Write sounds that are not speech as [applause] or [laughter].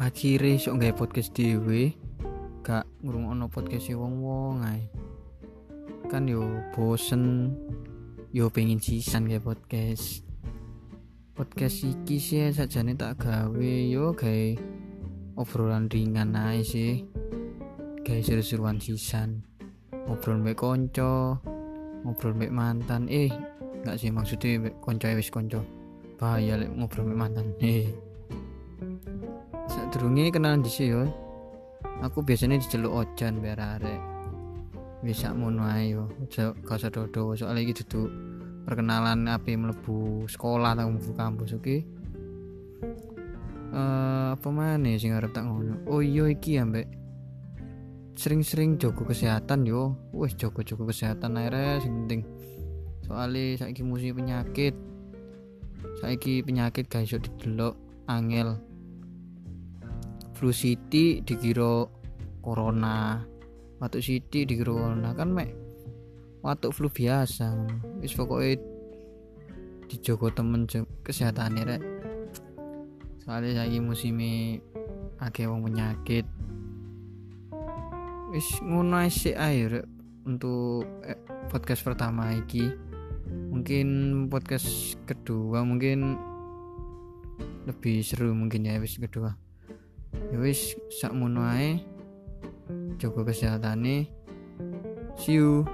akhirnya sok gawe podcast dhewe gak ngrungokno podcast wong-wong ae. Kan yo bosen yo pengen sisan kayak podcast. Podcast iki sih sajane tak gawe yo gawe obrolan ringan ae sih. Gawe seru-seruan sisan. Ngobrol mbek konco ngobrol mbek mantan. Eh nggak sih maksudnya mbek konco wis konco bahaya lek ngobrol mbek mantan. eh [laughs] saat kenalan di yo. Aku biasanya diceluk ojan biar bisa ngono ae yo. Gak usah dodo soalnya iki duduk perkenalan api melebu sekolah atau mlebu kampus oke? Okay? uh, apa mana sih ngarep tak ngono? Oh iya iki ya mbak sering-sering jogo kesehatan yo. Wes jogo-jogo kesehatan akhirnya sing penting. Soalnya saiki musim penyakit. Saiki penyakit guys yo didelok angel flu city dikira corona. Watuk Siti di corona. Kan mek watuk flu biasa wis pokoknya dijogo temen kesehatan rek. Soalnya lagi musim akeh wong penyakit. Wis ngono sih air untuk eh, podcast pertama iki. Mungkin podcast kedua mungkin lebih seru mungkin ya wis kedua ya wis sak ngono ae. Jaga kesehatan nih see you